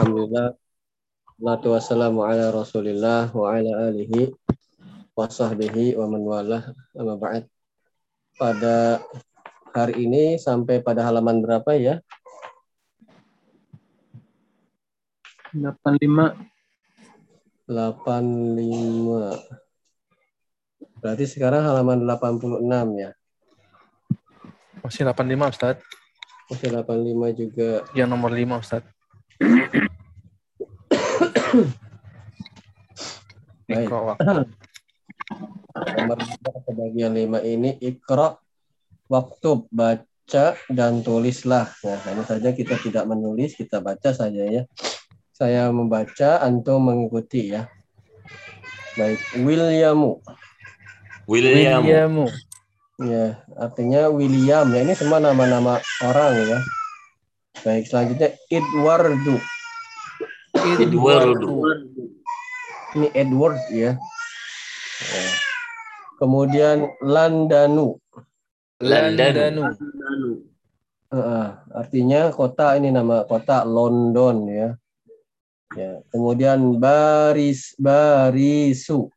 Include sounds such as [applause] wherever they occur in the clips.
Alhamdulillah. Salatu wassalamu ala rasulillah wa ala alihi wa sahbihi wa man walah amma ba'd. Pada hari ini sampai pada halaman berapa ya? 85. 85. Berarti sekarang halaman 86 ya. Masih 85, Ustaz. Masih 85 juga. Yang nomor 5, Ustaz. Baik. Ikra waktu. Nomor 5 atau bagian 5 ini ikra waktu baca dan tulislah. Nah, hanya saja kita tidak menulis, kita baca saja ya. Saya membaca, antum mengikuti ya. Baik, Williamu. William. Williamu. Ya, artinya William ya. Ini semua nama-nama orang ya. Baik, selanjutnya Edwardu. Edwardu. Ini Edward ya. Kemudian Landanu. Landanu. Heeh, artinya kota ini nama kota London ya. Ya, kemudian Baris Barisu.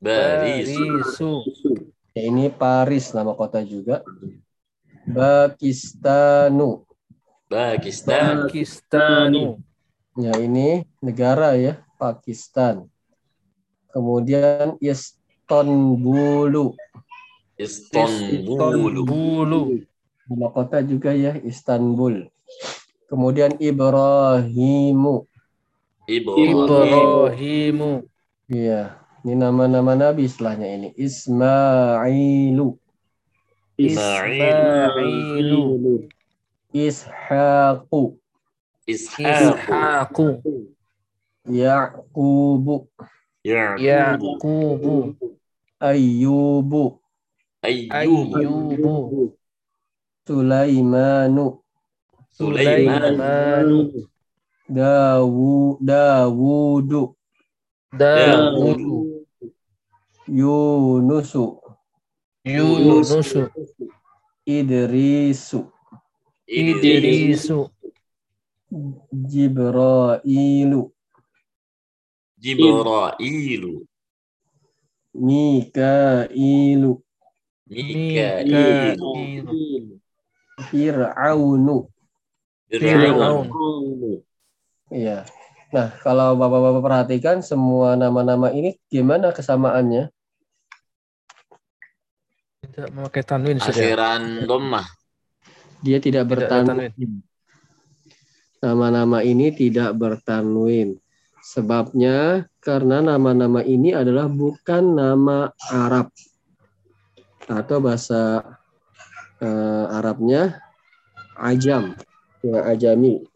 Barisu. Barisu. Ya, ini Paris nama kota juga. Pakistanu. Pakistan. Pakistanu. Ya, ini negara ya, Pakistan. Kemudian Istanbulu. Istanbul. Bulu. Nama kota juga ya, Istanbul. Kemudian Ibrahimu. Ibrahim. Ibrahimu. Iya, ini nama-nama nabi istilahnya ini. Ismailu, Ismailu. Ishaqu, Ishaq. Ishaqu. Yaqubu, Yaqub. Yaqubu. Ayyubu, Ayyub. Ayyubu. Sulaimanu, Sulaiman. Dawu, Dawudu, Dawudu. Yunusu, Yunusu. Idrisu, Idrisu. Jibrailu, Jibrailu. Mikailu, Mikailu. Fir'aunu. Fir'aun. Iya. Nah, kalau Bapak-bapak perhatikan semua nama-nama ini gimana kesamaannya? Tidak memakai tanwin sudah. Akhiran dhammah. Dia tidak bertanwin. Nama-nama ini tidak bertanwin. Sebabnya karena nama-nama ini adalah bukan nama Arab atau bahasa eh, Arabnya ajam, ya ajami.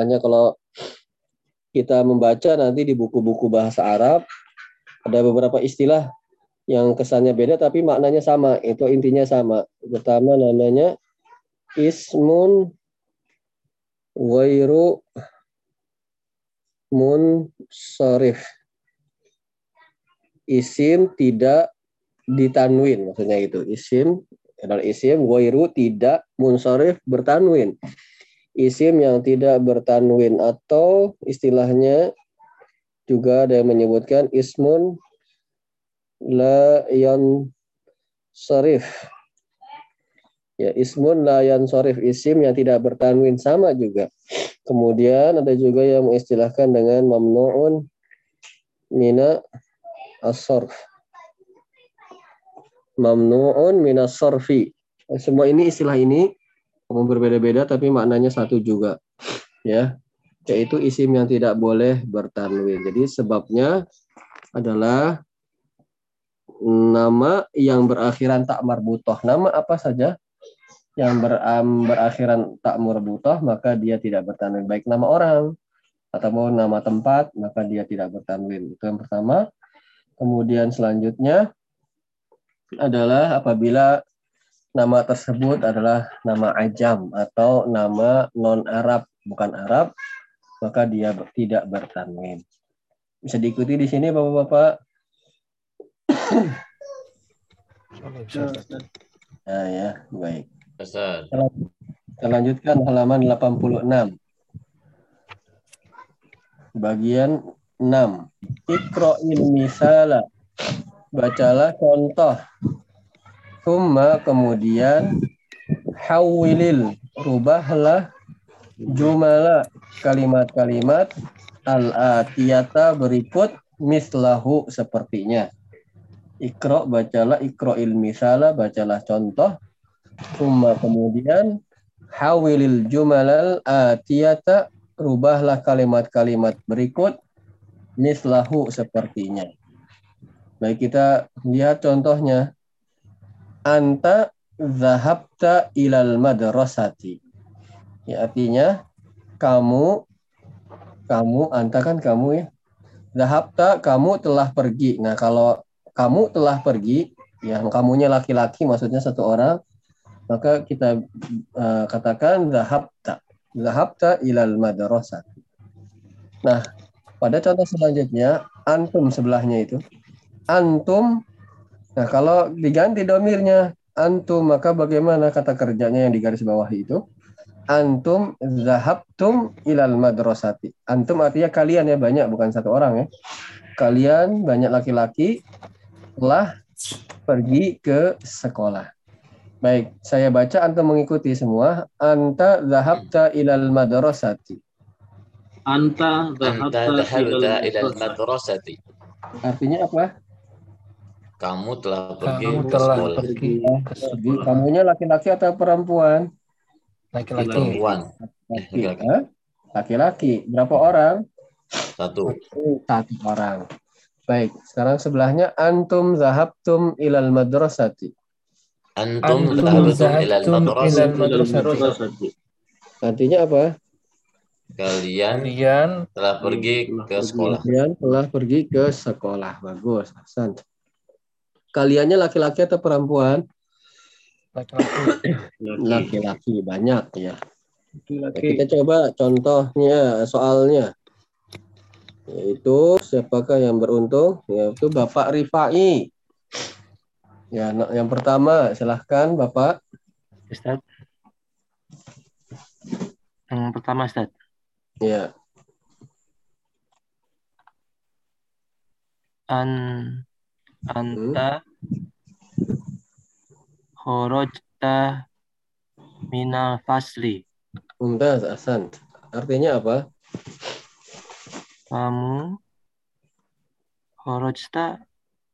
Hanya kalau kita membaca nanti di buku-buku bahasa Arab ada beberapa istilah yang kesannya beda tapi maknanya sama. Itu intinya sama. Pertama namanya ismun wairu munsharif. Isim tidak ditanwin maksudnya itu. Isim adalah isim wairu tidak munsharif bertanwin. Isim yang tidak bertanwin atau istilahnya juga ada yang menyebutkan ismun la yan sarif. Ya, ismun la yan sarif isim yang tidak bertanwin sama juga. Kemudian ada juga yang mengistilahkan dengan mamnuun mina as-sarf. Mamnuun mina sarfi. Semua ini istilah ini berbeda-beda tapi maknanya satu juga. Ya, yaitu isim yang tidak boleh bertanwin. Jadi sebabnya adalah nama yang berakhiran tak marbutoh. Nama apa saja yang ber, berakhiran tak marbutoh maka dia tidak bertanwin. Baik nama orang ataupun nama tempat maka dia tidak bertanwin. Itu yang pertama. Kemudian selanjutnya adalah apabila nama tersebut adalah nama ajam atau nama non Arab bukan Arab maka dia tidak bertanwin. Bisa diikuti di sini Bapak-bapak? Nah, ya, baik. Ustaz. Kita lanjutkan halaman 86. Bagian 6. Iqra'il misala. Bacalah contoh. Summa kemudian hawilil. Rubahlah jumala kalimat-kalimat al-atiyata berikut mislahu sepertinya. Ikro bacalah ikro misala bacalah contoh. Summa kemudian hawilil jumalal atiyata rubahlah kalimat-kalimat berikut mislahu sepertinya. Baik kita lihat contohnya. Anta zahabta ilal madrasati. Ya, artinya kamu kamu anta kan kamu ya. Zahabta kamu telah pergi. Nah, kalau kamu telah pergi, yang kamunya laki-laki maksudnya satu orang, maka kita uh, katakan zahabta. Zahabta ilal madrasah. Nah, pada contoh selanjutnya antum sebelahnya itu. Antum Nah, kalau diganti domirnya antum maka bagaimana kata kerjanya yang di garis bawah itu? antum zahabtum ilal madrasati. Antum artinya kalian ya banyak bukan satu orang ya. Kalian banyak laki-laki telah pergi ke sekolah. Baik, saya baca antum mengikuti semua. Anta zahabta ilal madrasati. Anta Anta dhahabta ilal madrasati. Artinya apa? Kamu telah pergi Kamu ke telah sekolah. pergi ke sekolah. Kamunya laki-laki atau perempuan? Laki-laki. Perempuan. Laki. laki-laki. Berapa orang? Satu. Satu orang. Baik, sekarang sebelahnya antum zahabtum ilal madrasati. Antum Antum zahabtum ilal madrasati. madrasati. Artinya apa? Kalian Kalian telah pergi ke sekolah. Kalian telah pergi ke sekolah. Bagus, Hasan. Kaliannya laki-laki atau perempuan? laki-laki. Laki-laki, banyak ya. Laki-laki. Kita coba contohnya, soalnya. Yaitu siapakah yang beruntung? Yaitu Bapak Rifai. Ya, yang pertama silahkan Bapak. Ustaz. Yang pertama Ustaz. Ya, An anta kharajta minal fasli. Mumtaz, Hasan. Artinya apa? Kamu kharajta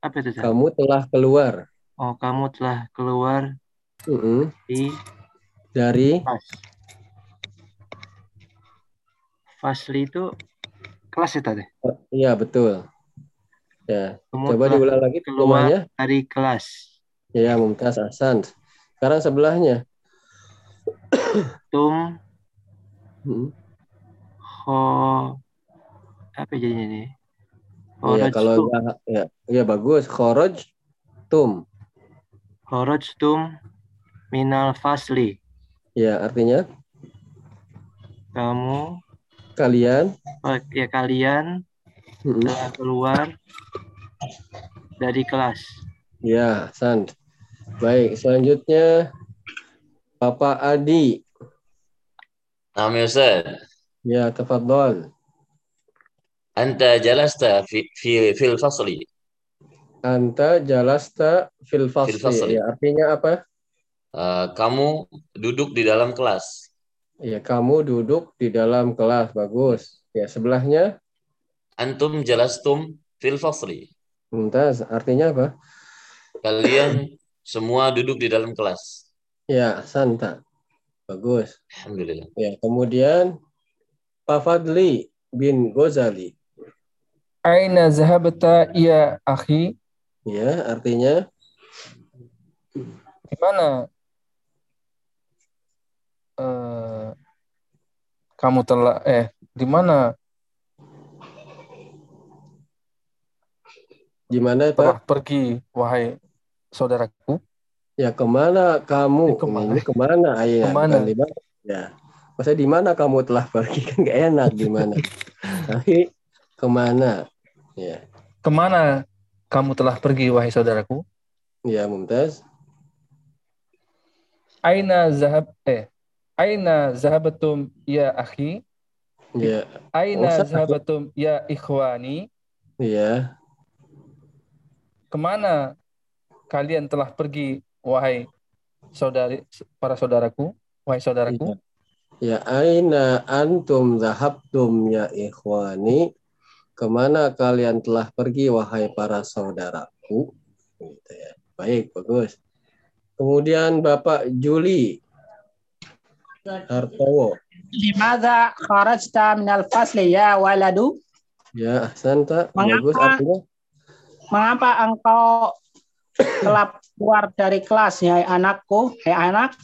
apa itu? Kamu telah keluar Oh, kamu telah keluar Mm-mm. di dari. Fasli itu kelas ya tadi. Iya, betul. Ya, coba diulang lagi keluar rumahnya. dari kelas. Ya, Mumtaz Hasan. Sekarang sebelahnya. Tum Hmm. Ho apa jadinya nih? Iya, kalau Kharajtum. zahab ya, ya bagus. Kharaj tum. Kharajtum minal fasli. Ya, artinya Kamu kalian oh, ya kalian saya keluar dari kelas. Ya, San. Baik, selanjutnya Bapak Adi. namanya Ustaz. Ya, tafadhol. Anta jalasta fi, fi fil fasli. Anta jalasta fil fasli. Fasli. Ya, artinya apa? Uh, kamu duduk di dalam kelas. Ya, kamu duduk di dalam kelas. Bagus. Ya, sebelahnya antum jelastum fil fasli. Mumtaz, artinya apa? Kalian semua duduk di dalam kelas. Ya, santa. Bagus. Alhamdulillah. Ya, kemudian Pak Fadli bin Ghazali. Aina zahabta ya akhi? Ya, artinya di mana uh, kamu telah eh di mana gimana Pak? pergi wahai saudaraku? Ya, ke mana kamu? Ya, ke mana? Ini ke mana? Ayah, Ke mana? bukan di mana. Ya. Masa di mana kamu telah pergi? [laughs] Kan nggak enak di mana. Tapi ke mana? Ya. Ke mana kamu telah pergi wahai saudaraku? Ya, Mumtaz. Aina zahab eh Aina zahabatum ya akhi? Ya, Aina Oh, zahabatum ya ikhwani? ya. Ke mana kalian telah pergi, wahai saudari para saudaraku, wahai saudaraku? Ya. ya aina antum zahabtum ya ikhwani. Ke mana kalian telah pergi, wahai para saudaraku? Gitu ya. Baik, bagus. Kemudian Bapak Juli Hartowo. Limada kharajta minal fasli ya waladu? Ya, Santa. Bagus artinya. Mengapa engkau telah keluar dari kelas, ya anakku, hai anak?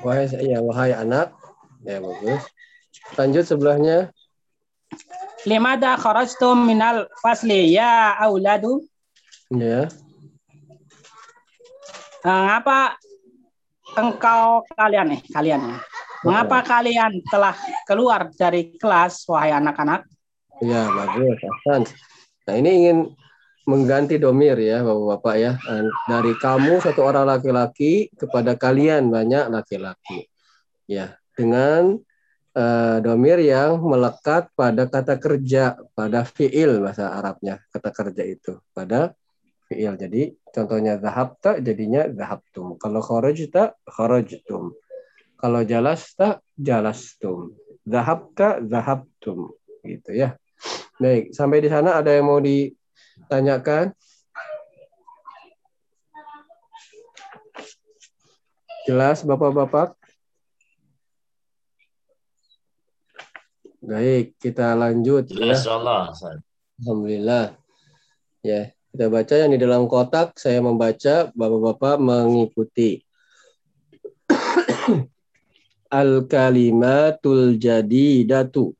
Wahai ya, wahai anak. Ya, bagus. Lanjut sebelahnya. Limada kharajtum minal fasli ya auladu? Ya. Mengapa engkau kalian nih, kalian ya? Mengapa kalian telah keluar dari kelas, wahai anak-anak? Ya, bagus. Ahsan. Nah, ini ingin mengganti domir ya, Bapak-Bapak ya. Dari kamu satu orang laki-laki kepada kalian banyak laki-laki. Ya, dengan eh, domir yang melekat pada kata kerja, pada fiil bahasa Arabnya, kata kerja itu, pada fiil. Jadi contohnya zahabta jadinya zahabtum. Kalau kharajta kharajtum. Kalau jalasta jalastum. Zahabta zahabtum gitu ya. Baik, sampai di sana ada yang mau ditanyakan? Jelas Bapak-bapak? Baik, kita lanjut jelas ya. Allah. Alhamdulillah. Ya, kita baca yang di dalam kotak, saya membaca, Bapak-bapak mengikuti. [clears throat] Al-kalimatul jadidatu.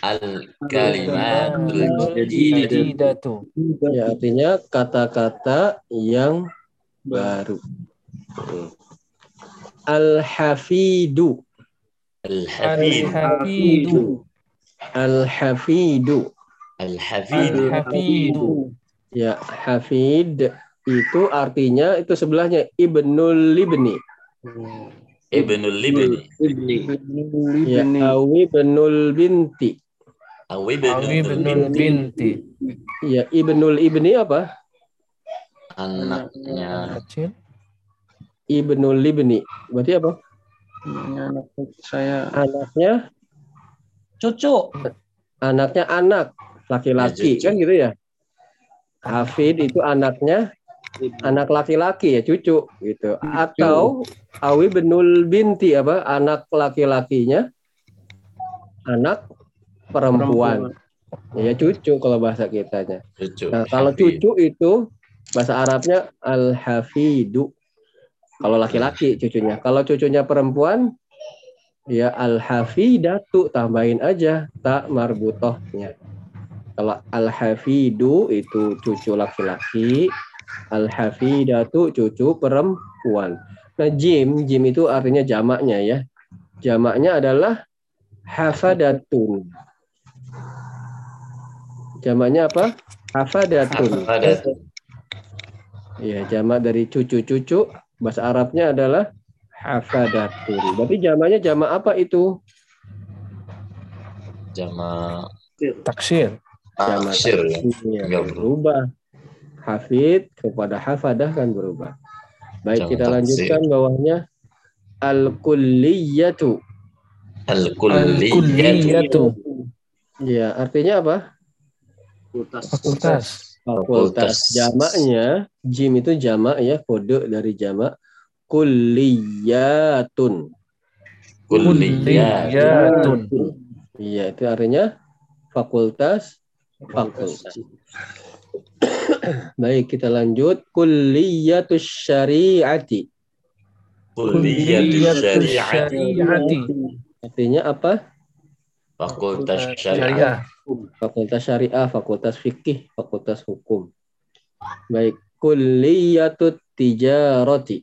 Al kalimatul jadidatu. Ya, artinya kata-kata yang baru. Al-hafidu. al hafid Al-Hafidu. Al-hafidu. al hafid Al-Hafidu. Ya, hafid itu artinya itu sebelahnya ibnul libni. ibnul libni Ya, awi ibnul binti. Awi binul binti. Ya, ibnul ibni apa? anaknya Kecil. Ibnul libni. Berarti apa? anak saya Anaknya Cucu, anaknya anak laki-laki Ya, kan gitu ya. Hafid itu anaknya anak laki-laki ya cucu gitu. Atau awi benul binti apa? Anak laki-lakinya anak perempuan. Ya cucu kalau bahasa kitanya. cucu Nah, kalau Hafid. cucu itu bahasa Arabnya al-hafidu. Kalau laki-laki cucunya. Kalau cucunya perempuan Ya al-hafidatu tambahin aja tak marbutohnya. Kalau al-hafidu itu cucu laki-laki, al-hafidatu cucu perempuan. Nah, jim, jim itu artinya jamaknya ya. Jamaknya adalah hafadatun. Jamaknya apa? Hafadatun. Ada Ya, jamak dari cucu-cucu bahasa Arabnya adalah hafadatun. Berarti jamaknya jamak apa itu? jama Taksir. Jamak taksir ya. Iya, Nggak berubah. Hafid kepada hafadah kan berubah. Baik, Jamak kita taksir. lanjutkan bawahnya al-kulliyatu. Al-kulliyatu. Al-kulliyatu. Ya, artinya apa? Fakultas. Fakultas. Fakultas. Jamaknya jim itu jamak ya, kode dari jamak kulliyatun. Kulliyatu. Kulliyatun. Iya, itu artinya fakultas fakultas. [coughs] Baik, kita lanjut kulliyatus syariati. Kulliyatus syariat. syariati. Artinya apa? Fakultas. Syariah. Fakultas syariah, fakultas fikih, fakultas hukum. Baik, kulliyatut tijarati.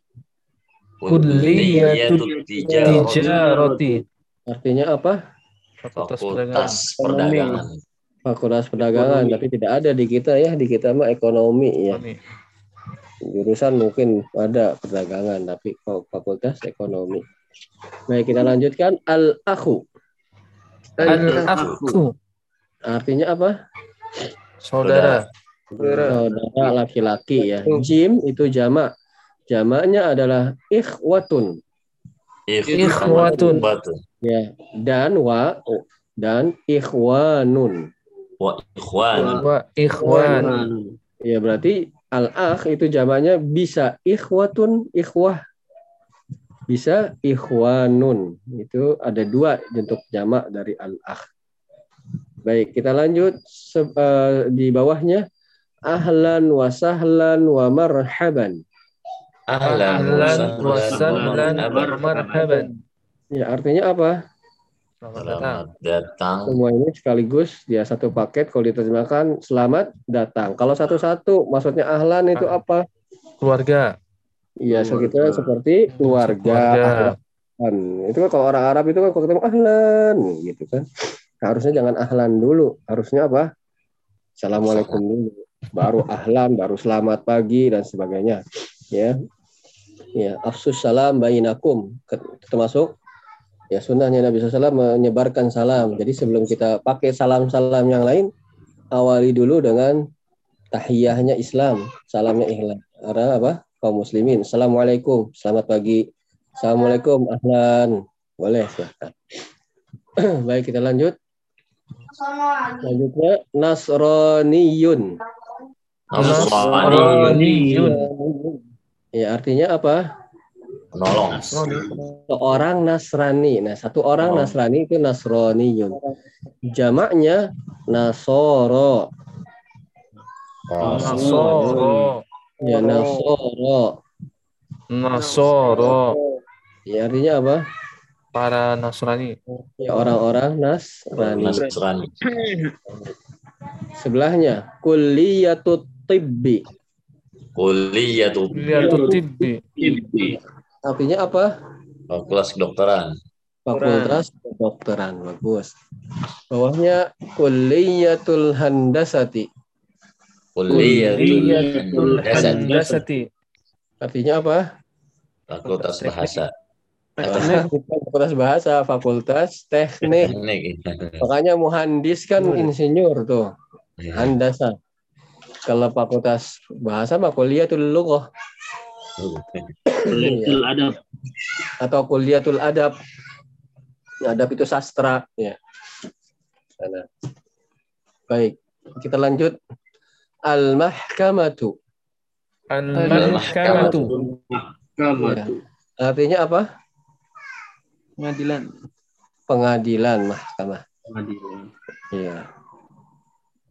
Kulliyatu tijarati. Artinya apa? Fakultas perdagangan. Fakultas perdagangan. Fakultas perdagangan, tapi tidak ada di kita ya. Di kita mah ekonomi ya. Ekonomi. Jurusan mungkin ada perdagangan, tapi fakultas ekonomi. Baik, kita lanjutkan al-akhu. Al-akhu. Artinya apa? Saudara. Saudara laki-laki ya. Jim itu jamak. Jamaknya adalah ikhwatun. Ikhwatun. Ya, dan wa dan ikhwanun. Wa ikhwan. Wa ikhwan. Ya, berarti al-akh itu jamaknya bisa ikhwatun, ikhwah. Bisa ikhwanun. Itu ada dua bentuk jamak dari al-akh. Baik, kita lanjut Se- eh, di bawahnya ahlan wa sahlan wa marhaban. Ahlan Ahlan wa sahlan wa marhaban. Ya, artinya apa? Selamat datang. Selamat datang. Semua ini sekaligus dia satu paket kalau diterjemahkan selamat datang. Kalau satu-satu maksudnya ahlan itu apa? Keluarga. Iya, sekitar seperti keluarga. Keluarga. ahlan. Itu kan kalau orang Arab itu kan kalau ketemu ahlan gitu kan. Harusnya jangan ahlan dulu, harusnya apa? Assalamualaikum dulu. Baru ahlan, baru selamat pagi dan sebagainya. Ya. Ya, afsus salam bainakum termasuk ya sunnahnya Nabi SAW menyebarkan salam. Jadi sebelum kita pakai salam-salam yang lain, awali dulu dengan tahiyahnya Islam, salamnya ikhlas. Karena apa? Kaum muslimin. Assalamualaikum, selamat pagi. Assalamualaikum, ahlan. Boleh, silahkan. [clears throat] Baik, kita lanjut. Selanjutnya Nasroniyun. Nasrani. Nasraniyun. Ya, artinya apa? Menolong. Seorang Nasrani. Nah, satu orang Oh. Nasrani itu Nasroniyun. Jamaknya Nasoro. Nasoro. Ya, Nasoro. Nasoro. Ya, artinya apa? Para Nasrani. Ya, orang-orang Nasrani. Nasrani. Sebelahnya Kulliyatut Tibbi. Kuliyatul Kuliatul Tibbi. Artinya apa? Fakultas kedokteran. Fakultas kedokteran. Bagus. Bawahnya Kulliyatul Handasati. Kuliyatul Kuliatul Handasat. Handasati. Artinya apa? Fakultas bahasa. Fakultas [laughs] bahasa, fakultas teknik. Teknik. Makanya muhandis kan insinyur tuh, handasa. Kalau fakultas bahasa mah kuliatul lughah Kuliatul adab. atau kuliatul adab. Adab itu sastra ya. Sana. Baik, kita lanjut. Al-mahkamatu. Al-Mahkamatu. Ya. Artinya apa? Pengadilan. Pengadilan mahkamah. Pengadilan. Iya.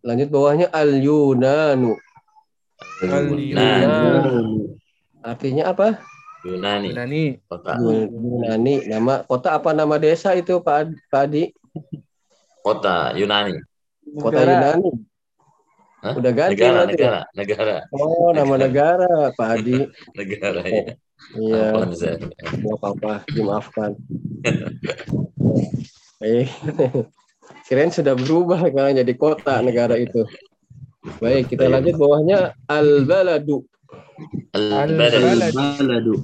Lanjut bawahnya al-yunanu. Al-Yunanu. Artinya apa? Yunani. Yunani. Kota. Yun- Yunani. Nama kota apa nama desa itu Pak Pak Adi? Kota Yunani. Kota Negara. Yunani. Hah? Udah ganti Negara, berarti ya? negara, negara, Oh, nama negara Pak Adi. [laughs] negara ya. Iya. Ampun, saya. Nggak apa-apa, dimaafkan. [laughs] eh, kirain sudah berubah kan jadi kota negara itu. Baik, kita lanjut bawahnya al-baladu. Al-Balad, Baladu.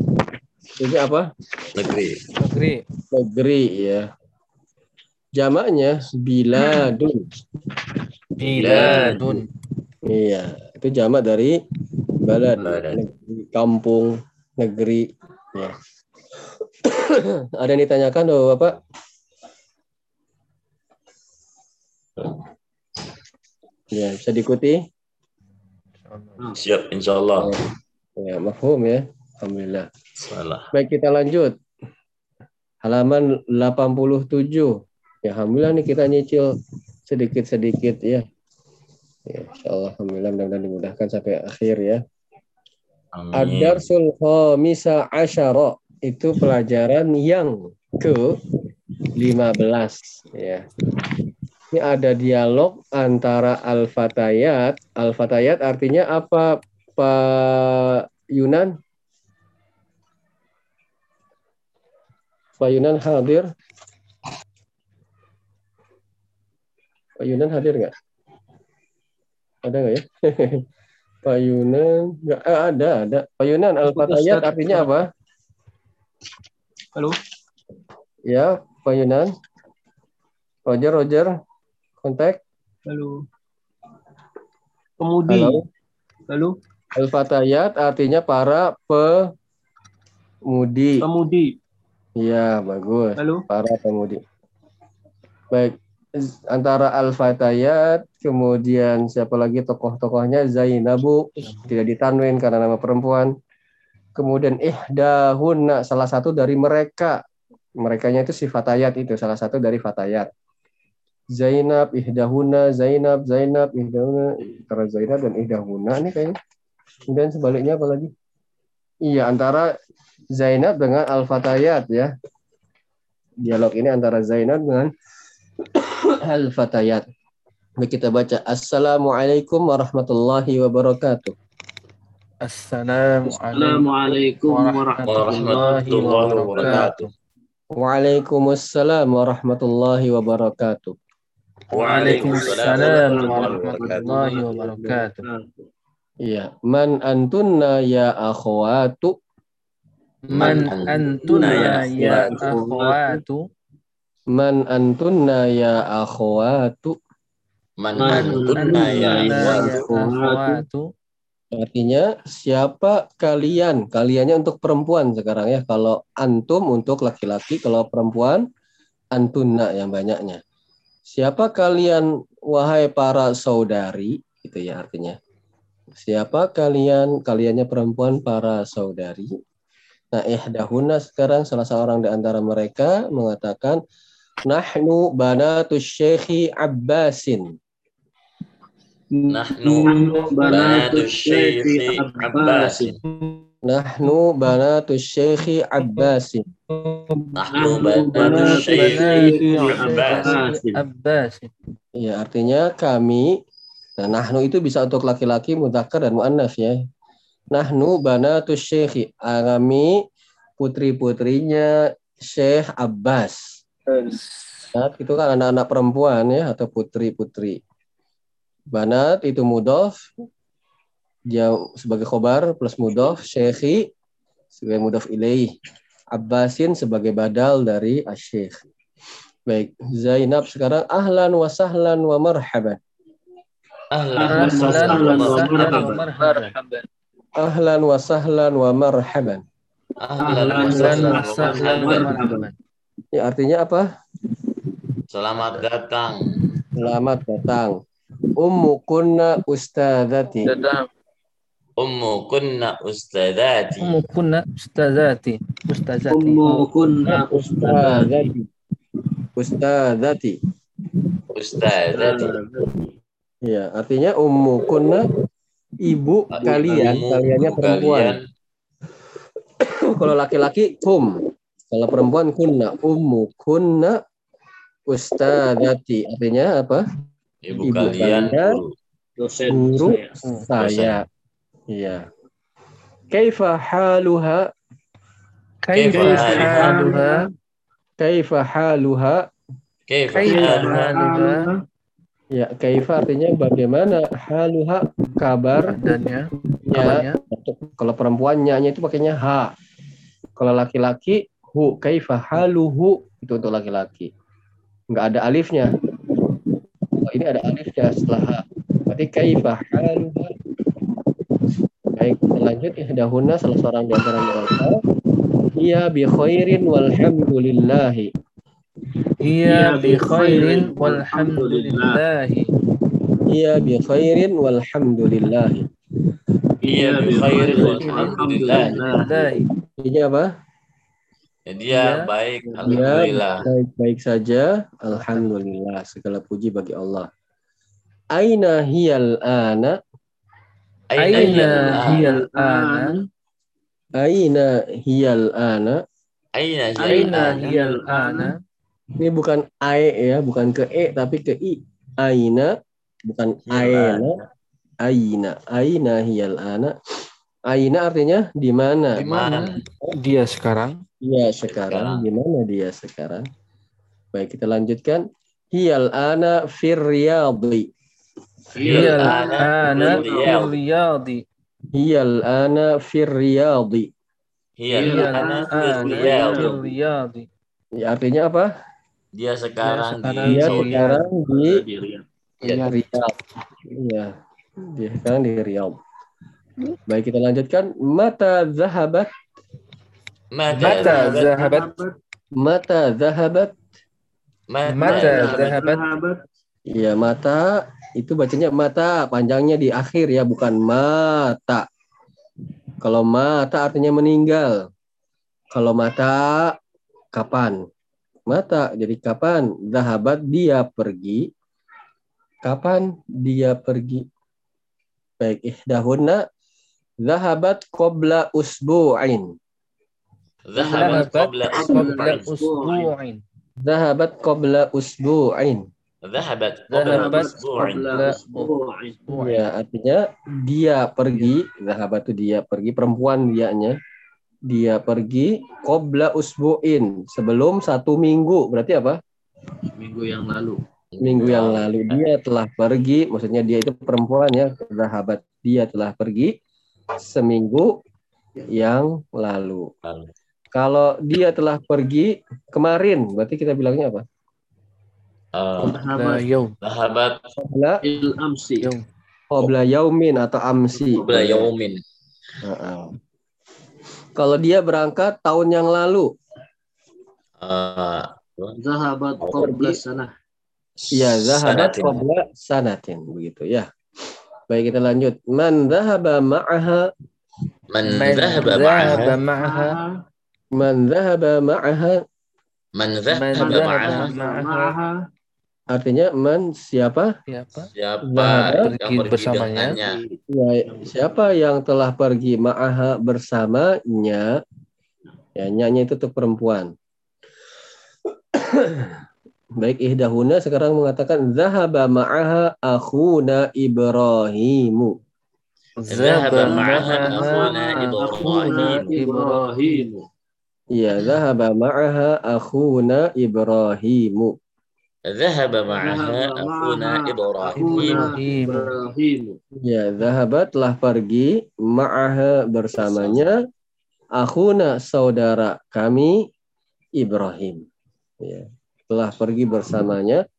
Ini apa? negeri. Negeri. Negeri ya. Jamaknya biladun. Biladun. Iya, itu jamak dari balad, Balad. negeri, kampung, negeri. Ya. [coughs] Ada yang ditanyakan, oh, Bapak? Ya, bisa diikuti? Siap, insya Allah. Ya, mafhum ya. Alhamdulillah. Salah. Baik, kita lanjut. Halaman 87. Ya, alhamdulillah nih kita nyicil sedikit-sedikit ya. Ya, insya Allah, alhamdulillah mudah-mudahan dimudahkan sampai akhir ya. Ad-darsul khamisa asyara itu pelajaran yang ke 15 ya. Ini ada dialog antara al-fatayat. Al-fatayat artinya apa Pak Yunan? Pak Yunan hadir? Pak Yunan hadir nggak? Ada nggak ya? [laughs] Pak Yunan nggak eh, ada ada. Pak Yunan al-fatayat artinya apa? Halo. Ya, Pak Yunan. Roger, Roger. Kontak. Halo. Pemudi. Halo. Halo. Al-fatayat artinya para pemudi. Pemudi. Iya, bagus. Halo. Para pemudi. Baik. Antara Al-Fatayat, kemudian siapa lagi tokoh-tokohnya Zainabu, tidak ditanwin karena nama perempuan. Kemudian Ihdahunna, salah satu dari mereka. Merekanya itu si Fatayat itu, salah satu dari Fatayat. Zainab, Ihdahuna, Zainab, Zainab, Ihdahuna, antara Zainab dan Ihdahuna ini kayaknya. Kemudian sebaliknya apa lagi? Iya, antara Zainab dengan Al-Fatayat ya. Dialog ini antara Zainab dengan Al-Fatayat. Baik, kita baca. Assalamualaikum warahmatullahi wabarakatuh. Assalamualaikum warahmatullahi wabarakatuh. Waalaikumsalam warahmatullahi wabarakatuh. Waalaikumsalam warahmatullahi wabarakatuh. Iya. Man antunna ya akhwatu. Man antuna ya akhwatu. Man antunna ya akhwatu. Man Man antunna ya ya akhwatu. akhwatu. Artinya siapa kalian? Kaliannya untuk perempuan sekarang ya. Kalau antum untuk laki-laki, kalau perempuan antunna yang banyaknya. Siapa kalian wahai para saudari? Gitu ya artinya. Siapa kalian? Kaliannya perempuan para saudari. Nah, ihdahuna sekarang salah seorang di antara mereka mengatakan nahnu banatus syekhi Abbasin. Nahnu banatu syekhi Abbasin. Nahnu banatus syekhi Abbasin. Nahnu banatu syekhi Abbasin. Abbas. Ya, artinya kami nah, nahnu itu bisa untuk laki-laki mudzakkar dan muannas ya. Nahnu banatus syekhi. Ah, Kami putri-putrinya Syekh Abbas. Nah, itu kan anak-anak perempuan ya atau putri-putri. Banat itu mudof dia sebagai khobar plus mudof syekhi sebagai mudof ilaih Abbasin sebagai badal dari asyikh baik Zainab sekarang ahlan wa sahlan wa marhaban Ahlan wa Ahlan sahlan wa sahlan wa marhaban. ahlan wa sahlan wa marhaban Ahlan wa sahlan wa marhaban. Ya artinya apa Selamat datang. selamat datang ummu kunna ustadzati Ummu kunna ustadzati. Ummu kunna ustazati. Ustazati. Ummu kunna ustadzati ustadzati Ustadzati. ya artinya ummu kunna ibu kalian kaliannya perempuan kalian [coughs] Kalau laki-laki hum. Kalau perempuan kunna ummu kunna ustadati. Artinya apa? Ibu, Ibu kalian. Dosen Guru saya. Iya. Kaifa haluha? Kaifa haluha? Kaifa haluha? Kaifa Kaifa haluha? Ya, kaifa artinya bagaimana haluha kabar Dannya, ya kabarnya. untuk kalau perempuannya itu pakainya ha. Kalau laki-laki hu kaifa haluhu itu untuk laki-laki. Enggak ada alifnya. Oh, ini ada alifnya setelah ha. Berarti kaifa haluha. Baik, lanjut ya dahuna salah seorang di antara mereka. Iya bi khairin walhamdulillahi. Iya bi khairin walhamdulillahi. Iya bi khairin walhamdulillahi. Iya bi khairin walhamdulillah. Alhamdulillah. Ini apa? Ya, dia Iya. baik. Dia Alhamdulillah. baik-baik saja. Alhamdulillah. Segala puji bagi Allah. Aina hiyal ana? Aina hiya hiyal ana? Aina hiyal ana? Aina hiya Aina al-ana? hiyal ana? Ini bukan ae ya, bukan ke e tapi ke i. Aina bukan Hiyal aina. Aina. Aina hiyal ana? Aina artinya di mana? Di mana dia sekarang? Dia Sekarang. sekarang. Di mana dia sekarang? Baik, kita lanjutkan. Hiyal ana fir riyadhi. Hiyal ana riyadi. Hiyal ana fir riyadhi. Hiya Hiyal al-ana ana riyadi. Ya, artinya apa? Dia sekarang sekarang di Dia sekarang di. Iya. Riyadh. Iya. Dia sekarang di Riyadh. Baik, kita lanjutkan. Mata zahabat. Mata Mata zahabat? zahabat? Mata zahabat. Mata Mata zahabat? Iya, mata itu bacanya mata, panjangnya di akhir ya, bukan mata. Kalau mata artinya meninggal. Kalau mata kapan? Mata jadi kapan? Zahabat dia pergi. Kapan dia pergi? Baik, ihdahunna zahabat qabla usbu'in. Zahabat qabla usbu'in. Zahabat qabla usbu'in. Zahabat qabla Zahabat usbu'in. qabla Usbu'in. Ya, artinya dia pergi, zahabat itu dia pergi, perempuan dianya. Dia pergi qabla usbu'in, sebelum satu minggu. Berarti apa? Minggu yang lalu. Minggu yang lalu dia telah pergi, maksudnya dia itu perempuan ya, zahabat dia telah pergi seminggu yang lalu. Lalu. Kalau dia telah pergi kemarin, berarti kita bilangnya apa? Uh, yaum. Zahabat Qabla, Il amsi. Qabla yaumin atau amsi. qabla yaumin. Heeh. Kalau dia berangkat tahun yang lalu, Uh, Zahabat qabla sanah. ya zahabat sanatin. qabla sanatin begitu ya. Baik kita lanjut. Man zahaba ma'aha Man ma'aha ma'aha. Man zahaba ma'aha Man dhahaba dhahaba ma'aha artinya man siapa? Siapa? Siapa Dhahaba yang pergi pergi bersamanya. Ya, siapa yang telah pergi ma'aha bersamanya? Ya, nyanya itu untuk perempuan. [coughs] Baik ihdahuna sekarang mengatakan zahaba ma'aha akhuna Ibrahimu. Dhahaba ma'aha akhuna Akhuna Ya, zahaba ma'aha akhuna Ibrahimu. Dhahaba ma'aha akhuna Ibrahim. Akhuna Ibrahim. Ya, zahaba telah pergi ma'aha bersamanya akhuna saudara kami Ibrahim. Ya, telah pergi bersamanya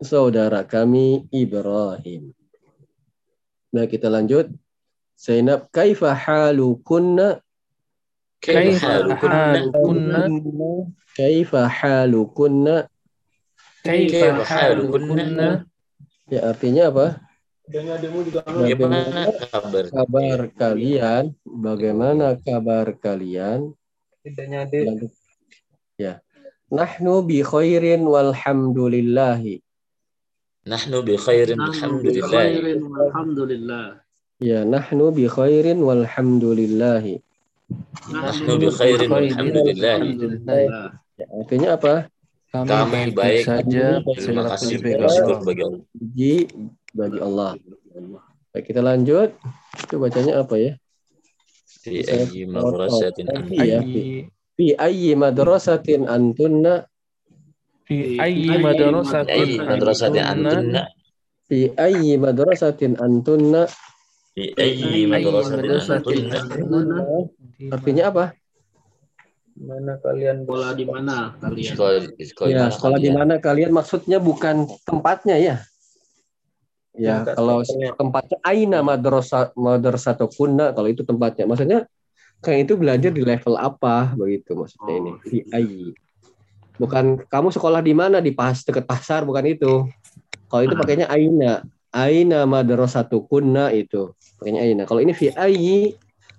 saudara kami Ibrahim. Nah, kita lanjut. Zainab, kaifa halukunna? Kaifa halukunna? Kaifa halukunna? Kaifa halukunna? Ya, artinya apa? Bagaimana kabar? kabar kalian? Bagaimana kabar kalian? Ya. Nahnu bi khairin walhamdulillahi. Nahnu bi khairin alhamdulillah. Khairin walhamdulillah. Ya, nahnu bi khairin walhamdulillahi. Nahnu bi khairin walhamdulillah. Alhamdulillah. Ya, artinya apa? Kami, Kami baik, baik. saja. Terima kasih bagi bersyukur Allah. bagi Allah. Puji bagi Allah. Baik, kita lanjut. Itu bacanya apa ya? Fi ayyi madrasatin ya, fi. Fi ayyi madrasatin antunna Fi ayyi madrasatin antunna antunna. fi ayyi madrasatin antunna Fi ayyi madrasatin artinya apa? mana kalian Sekolah di mana kalian? Sekolah, sekolah, ya, mana sekolah di kalian? mana kalian maksudnya bukan tempatnya ya. Ya, Bukan kalau tempatnya. tempatnya aina madrasah madrasatu kunna kalau itu tempatnya. Maksudnya kayak itu belajar di level apa begitu maksudnya ini. Fi ayyi. Bukan kamu sekolah di mana di pas dekat pasar bukan itu. Kalau itu pakainya aina. Aina madrasatu kunna itu. Pakainya aina. Kalau ini fi ayyi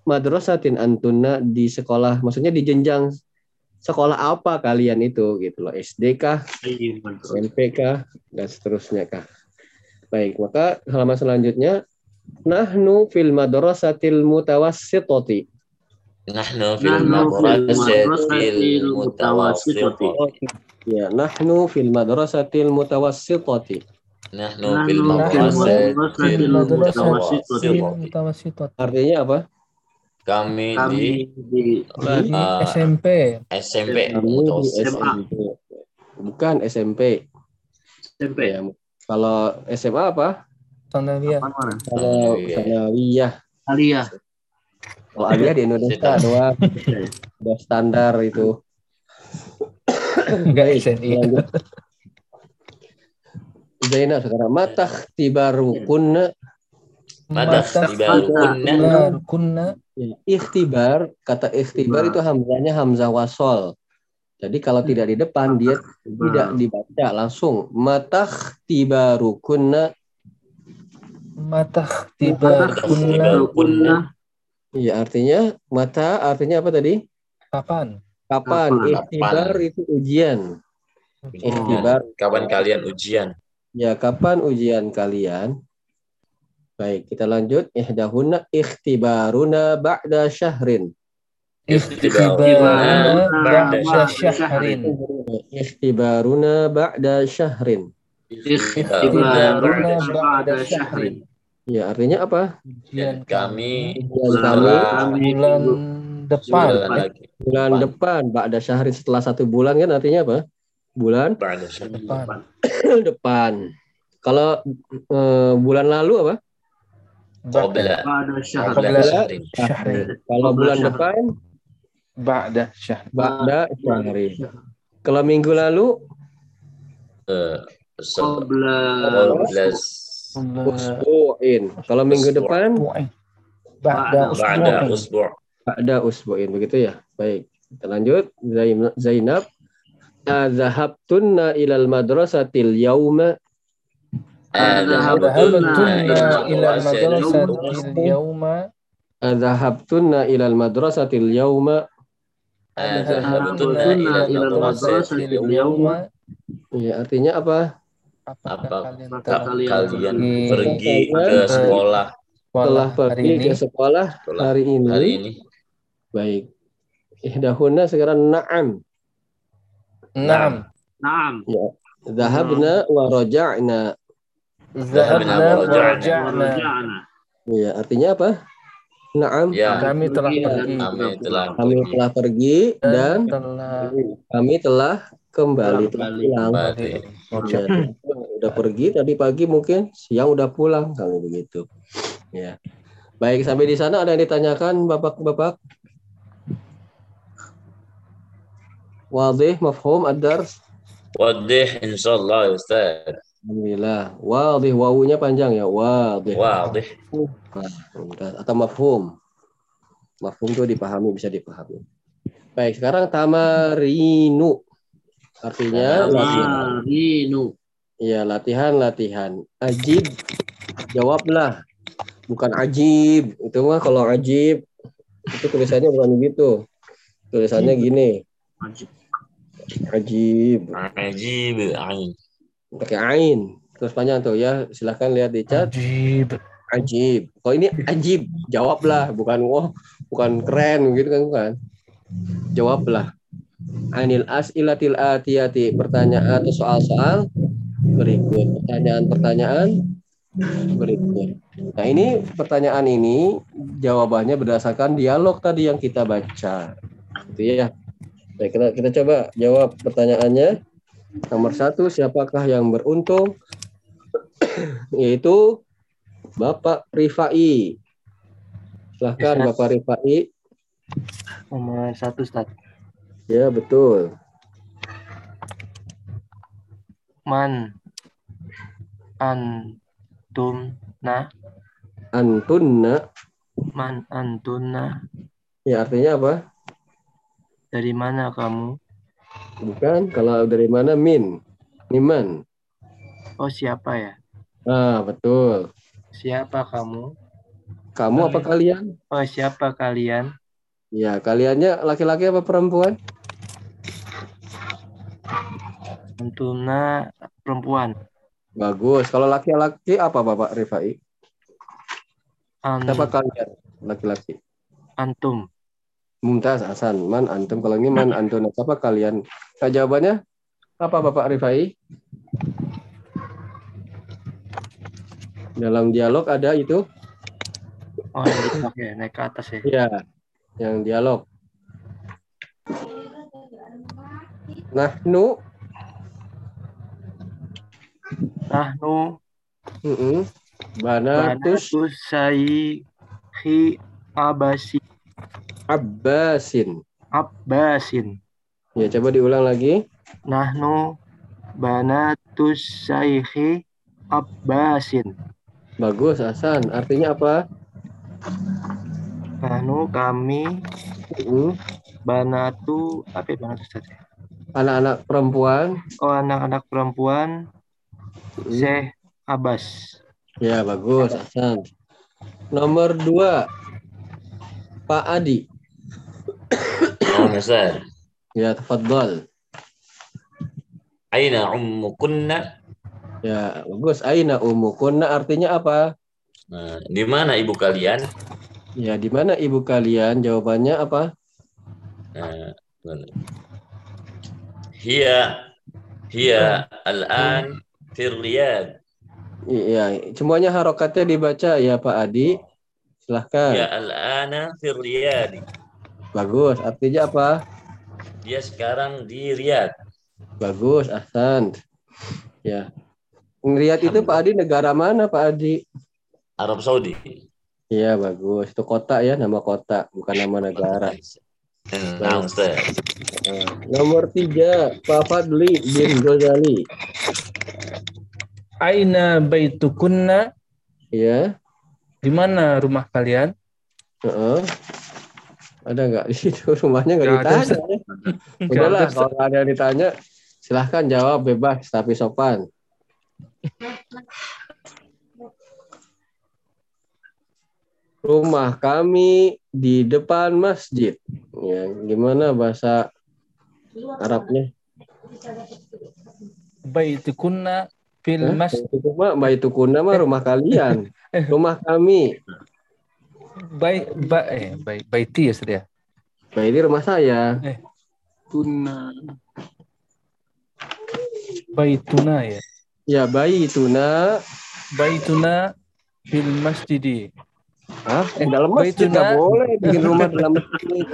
madrasatin antunna di sekolah maksudnya di jenjang sekolah apa kalian itu gitu loh SD kah madrasah. SMP kah dan seterusnya kah baik maka halaman selanjutnya nahnu fil madrasatil mutawassitati Nahnu fil madrasatil mutawassitati. ya nahnu fil madrasatil mutawassitati Nahnu Nahnu fil artinya apa? Kami di Kami di di Ah. SMP SMP kami di mutawassit. SMA. SMP bukan SMP SMP. ya kalau SMA apa? Sanawiyah. Kalau Sanawiyah. Aliyah. kalau aliyah di Indonesia doang. [laughs] Udah standar itu. Enggak SNI. Zainab sekarang matah tibaru kunna Madah tibaru kunna. kunna Ya, ikhtibar kata ikhtibar itu hamzahnya hamzah wasol. Jadi kalau tidak di depan dia tidak dibaca langsung matah tibaru kunna. matah tiba kunna Kunna. Iya artinya mata artinya apa tadi? kapan Kapan? Kapan? Ikhtibar itu ujian. Ikhtibar. Kapan kalian ujian? Ya kapan ujian kalian? Baik kita lanjut. Ihdahunna ikhtibaruna ba'da syahrin. ikhtibaruna ba'da syahrin Ikhtibaruna ba'da syahrin. Ikhtibaruna ba'da syahrin. Ya artinya apa? ujian Kami Kami bulan depan bulan bulan depan, ba'da syahrin setelah satu bulan kan artinya apa? Bulan Ba'da syahrin. depan [coughs] depan. Kalau eh, bulan lalu apa? Qabla. Kalau bulan depan, ba'da syahrin ba'da syahrin. Kalau minggu lalu, Eh, Qabla usbu'in. Kalau minggu depan, Usbu'in. ba'da ba'da usbu'in usbu'. ba'da usbu'in. Begitu ya? Baik. Kita lanjut. Zain- Zainab. Azahabtunna ilal madrasatil yauma. Dhahabtunna ila al-madrasati al-yawma Azahabtunna ilal madrasatil yauma. Dhahabtunna ila al-madrasati al-yawma Ya, artinya apa? apakah Apa kalian kalian pergi ke sekolah Telah sekolah hari pergi ini ke sekolah hari ini. hari ini? Baik. Ihdahunna sekarang na'am. Naam Naam. Zahabna wa raja'na. Zahabna wa raja'na. raja'na Warja'na. Ya, artinya apa? Na'am. Ya, kami telah Pergi dan pergi kami telah Kami pergi telah pergi dan dan telah kami telah kembali telah Kembali. pulang. kembali. Ya, udah pergi tadi pagi mungkin siang udah pulang kami begitu. Ya. Baik sampai di sana ada yang ditanyakan Bapak-bapak? Wadih, mafhum, ad-dars? Wadih insyaallah ya Ustaz. Alhamdulillah. Wadih, wawunya panjang ya. Wadih. Wadih. Nah, Atau mafhum. Mafhum itu dipahami, bisa dipahami. Baik, sekarang tamarinu. Artinya latihan. Marinu. Iya, latihan, latihan. Ajib, jawablah. Bukan ajib. Itu mah kalau ajib, itu tulisannya bukan begitu. Tulisannya gini. Wajib. Ajib. Ajib ain. Pakai ain. Terus panjang tuh ya. Silahkan lihat di chat. ajib Ajib. Kalau ini ajib, jawablah. Bukan wah, bukan keren gitu kan bukan. Jawablah. Anil as'ilatil atiyati pertanyaan atau soal-soal berikut. Pertanyaan-pertanyaan berikut. Nah, ini pertanyaan ini jawabannya berdasarkan dialog tadi yang kita baca. Gitu ya. Baik, kita, kita coba jawab pertanyaannya. Nomor satu, siapakah yang beruntung? [clears throat] Yaitu Bapak Rifai. Silahkan Ustaz. Bapak Rifai. Nomor satu, Ustaz. Ya, betul. Man antum na Antunna. man antuna Ya, artinya apa? Dari mana kamu? Bukan. Kalau dari mana? Min. Niman. Oh siapa ya? Ah, betul. Siapa kamu? Kamu apa kalian? Oh siapa kalian? Ya, kaliannya laki-laki apa perempuan? Antuna perempuan. Bagus. Kalau laki-laki apa Bapak Rifai? An Siapa kalian? Laki-laki. antum. Mumtaz Hasan. Man antum. Kalau ini man antum. Siapa kalian? Nah, jawabannya apa Bapak Rifai? Dalam dialog ada itu? Oh oke naik ke atas ya. Iya. Yang dialog. Nah, nu, Nahnu mm Banatus banatus sayyi abasi Abbasin. abbasin. Ya, coba diulang lagi. Nahnu banatus sayyi abbasin. Bagus, Hasan. Artinya apa? Nahnu kami Mm. banatu apa ya banatu Ustaz? Anak-anak perempuan. Oh anak-anak perempuan Mm. Syekh Abbas. Ya, bagus, Hasan. Nomor dua, Pak Adi. Oh, Ustaz. Ya, tafadhal. Aina ummukunna? Ya, bagus. Aina umukunna artinya apa? Nah, di mana ibu kalian? Ya, di mana ibu kalian? Jawabannya apa? Nah? Hiya hiya al-an fi Riyadh. Iya, semuanya harokatnya dibaca ya Pak Adi. Silahkan. Hiya al-ana fi Riyadh. Bagus. Artinya apa? Dia sekarang di Riyadh. Bagus, Ahsan. Ya. Riyadh itu Pak Adi negara mana Pak Adi? Arab Saudi. Iya, bagus. Itu kota ya, nama kota, bukan nama negara. Nah, Ustaz. Nah, nomor tiga, Pak Fadli bin Ghazali. Aina baitukunna? Ya, Di mana rumah kalian? heeh. Ada nggak [laughs] di situ rumahnya nggak ada, ditanya? Ya? Udahlah, ada, Ustaz. kalau nggak ada yang ditanya, silahkan jawab bebas tapi sopan. Rumah kami di depan masjid. Ya, gimana bahasa Arabnya? Baitukunna fil Hah? mas Itu mah baitukuna mah rumah kalian. [laughs] Rumah kami. Bay ba, eh bay, baiti ya ya. Nah, ini rumah saya. Tuna. Baituna ya. Ya, bayi tuna. Baituna fil masjidi. Hah? Eh, dalam masjid Baituna. nggak boleh bikin rumah dalam masjid.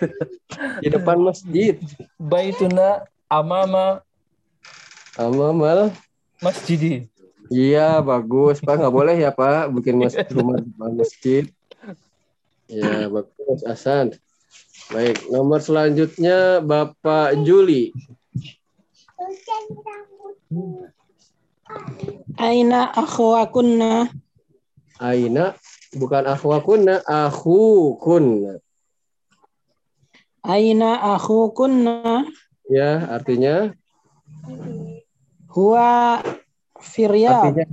[laughs] Di depan masjid. Baituna amama Amamal. masjidi. Iya, bagus. Pak, nggak boleh ya, Pak. Bikin mas rumah di depan masjid. Ya, bagus, Hasan. Baik, nomor selanjutnya Bapak Juli. Aina akhwakunna? Aina, bukan akhwakunna, akhukun. Aina akhukunna? Ya, artinya Huwa Firyab. artinya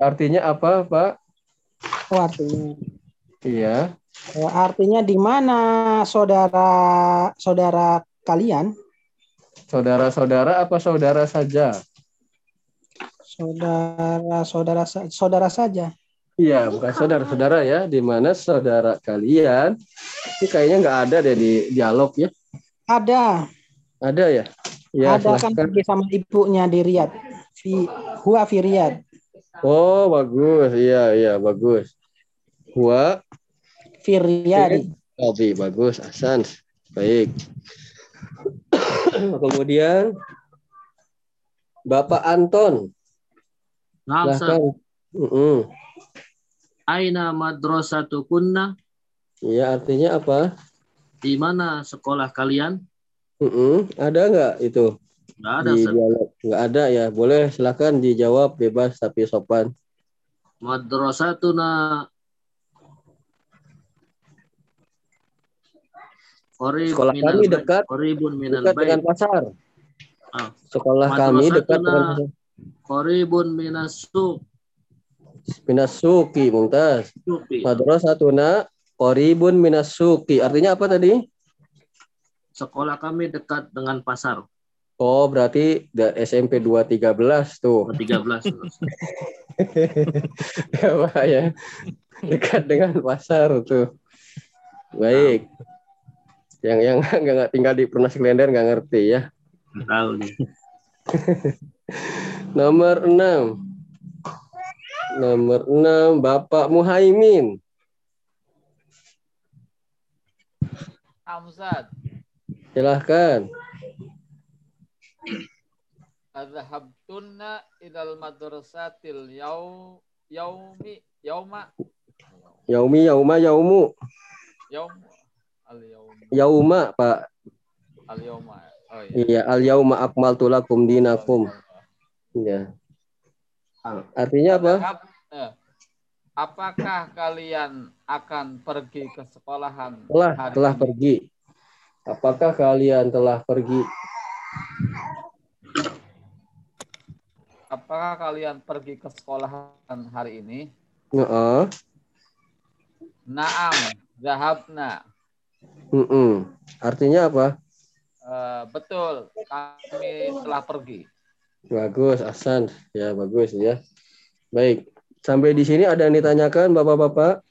artinya apa, Pak? Artinya. Iya. Oh, artinya di mana saudara saudara kalian? Saudara-saudara apa saudara saja? Saudara saudara sa- saudara saja. Iya, bukan saudara-saudara ya, di mana saudara kalian ini kayaknya nggak ada deh di dialog ya. Ada. Ada ya? Ya, ada kan silahkan. pergi sama ibunya di Riyadh. Fi huwa fi Riyadh. Oh, bagus. Iya, iya, bagus. Gua Fi Riyadh. Aldi, bagus. Hasan. Baik. [coughs] Kemudian Bapak Anton. Naam, Ustaz. Silahkan. Mm-mm. Aina madrasatu kunna? Iya, artinya apa? Di mana sekolah kalian? Mm-mm. Ada nggak itu? Nggak ada, di dialog? Nggak ada ya. Boleh silakan dijawab bebas tapi sopan. Madrasatuna Sekolah kami dekat minal dekat dengan pasar. Ah. Sekolah kami dekat dengan pasar. Qoribun minas suq. Minas suki, Mumtaz. Madrasatuna qaribun minas suki. Artinya apa tadi? Sekolah kami dekat dengan pasar. Oh, berarti SMP 213 tuh. 13. Apa [laughs] ya? Dekat dengan pasar tuh. Baik. Yang yang [laughs] nggak nggak tinggal di Pernas Klender nggak ngerti ya. Tahu nih. [laughs] Nomor 6. Nomor 6 Bapak Muhaimin. Amsad, Silahkan. adhabtunna ilal madrasatil yau yaumi yauma Yaumi yauma yaumu. yaum al yaum Yauma, Pak. al yauma. Oh iya. Iya, al yauma akmaltu lakum dinakum. Iya. Artinya apa? Ap- eh, Apakah kalian akan pergi ke sekolahan Telah hari telah ini? pergi. Apakah kalian telah pergi? Apakah kalian pergi ke sekolahan hari ini? Heeh. Naam, zahabna. Mm-mm. Artinya apa? Eh, betul, kami telah pergi. Bagus, Hasan. Ya, bagus ya. Baik. Sampai di sini ada yang ditanyakan Bapak-bapak?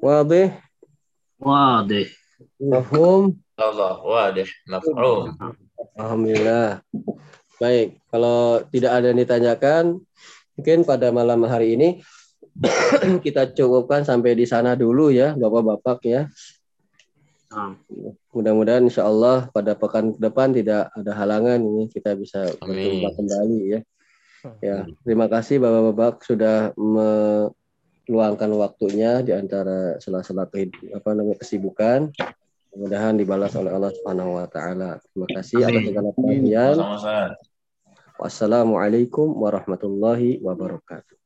Wadih, Wadih. mafhum. Allah wadih maf'um. Alhamdulillah. Baik, kalau tidak ada yang ditanyakan, mungkin pada malam hari ini [coughs] kita cukupkan sampai di sana dulu ya, Bapak-bapak ya. Naam. Mudah-mudahan insya Allah pada pekan ke depan tidak ada halangan ini kita bisa berjumpa kembali ya. Ya, terima kasih Bapak-bapak sudah meluangkan waktunya di antara sela-sela apa namanya kesibukan. Mudah-mudahan dibalas oleh Allah Subhanahu wa taala. Terima kasih atas segala perhatian. Wassalamualaikum warahmatullahi wabarakatuh.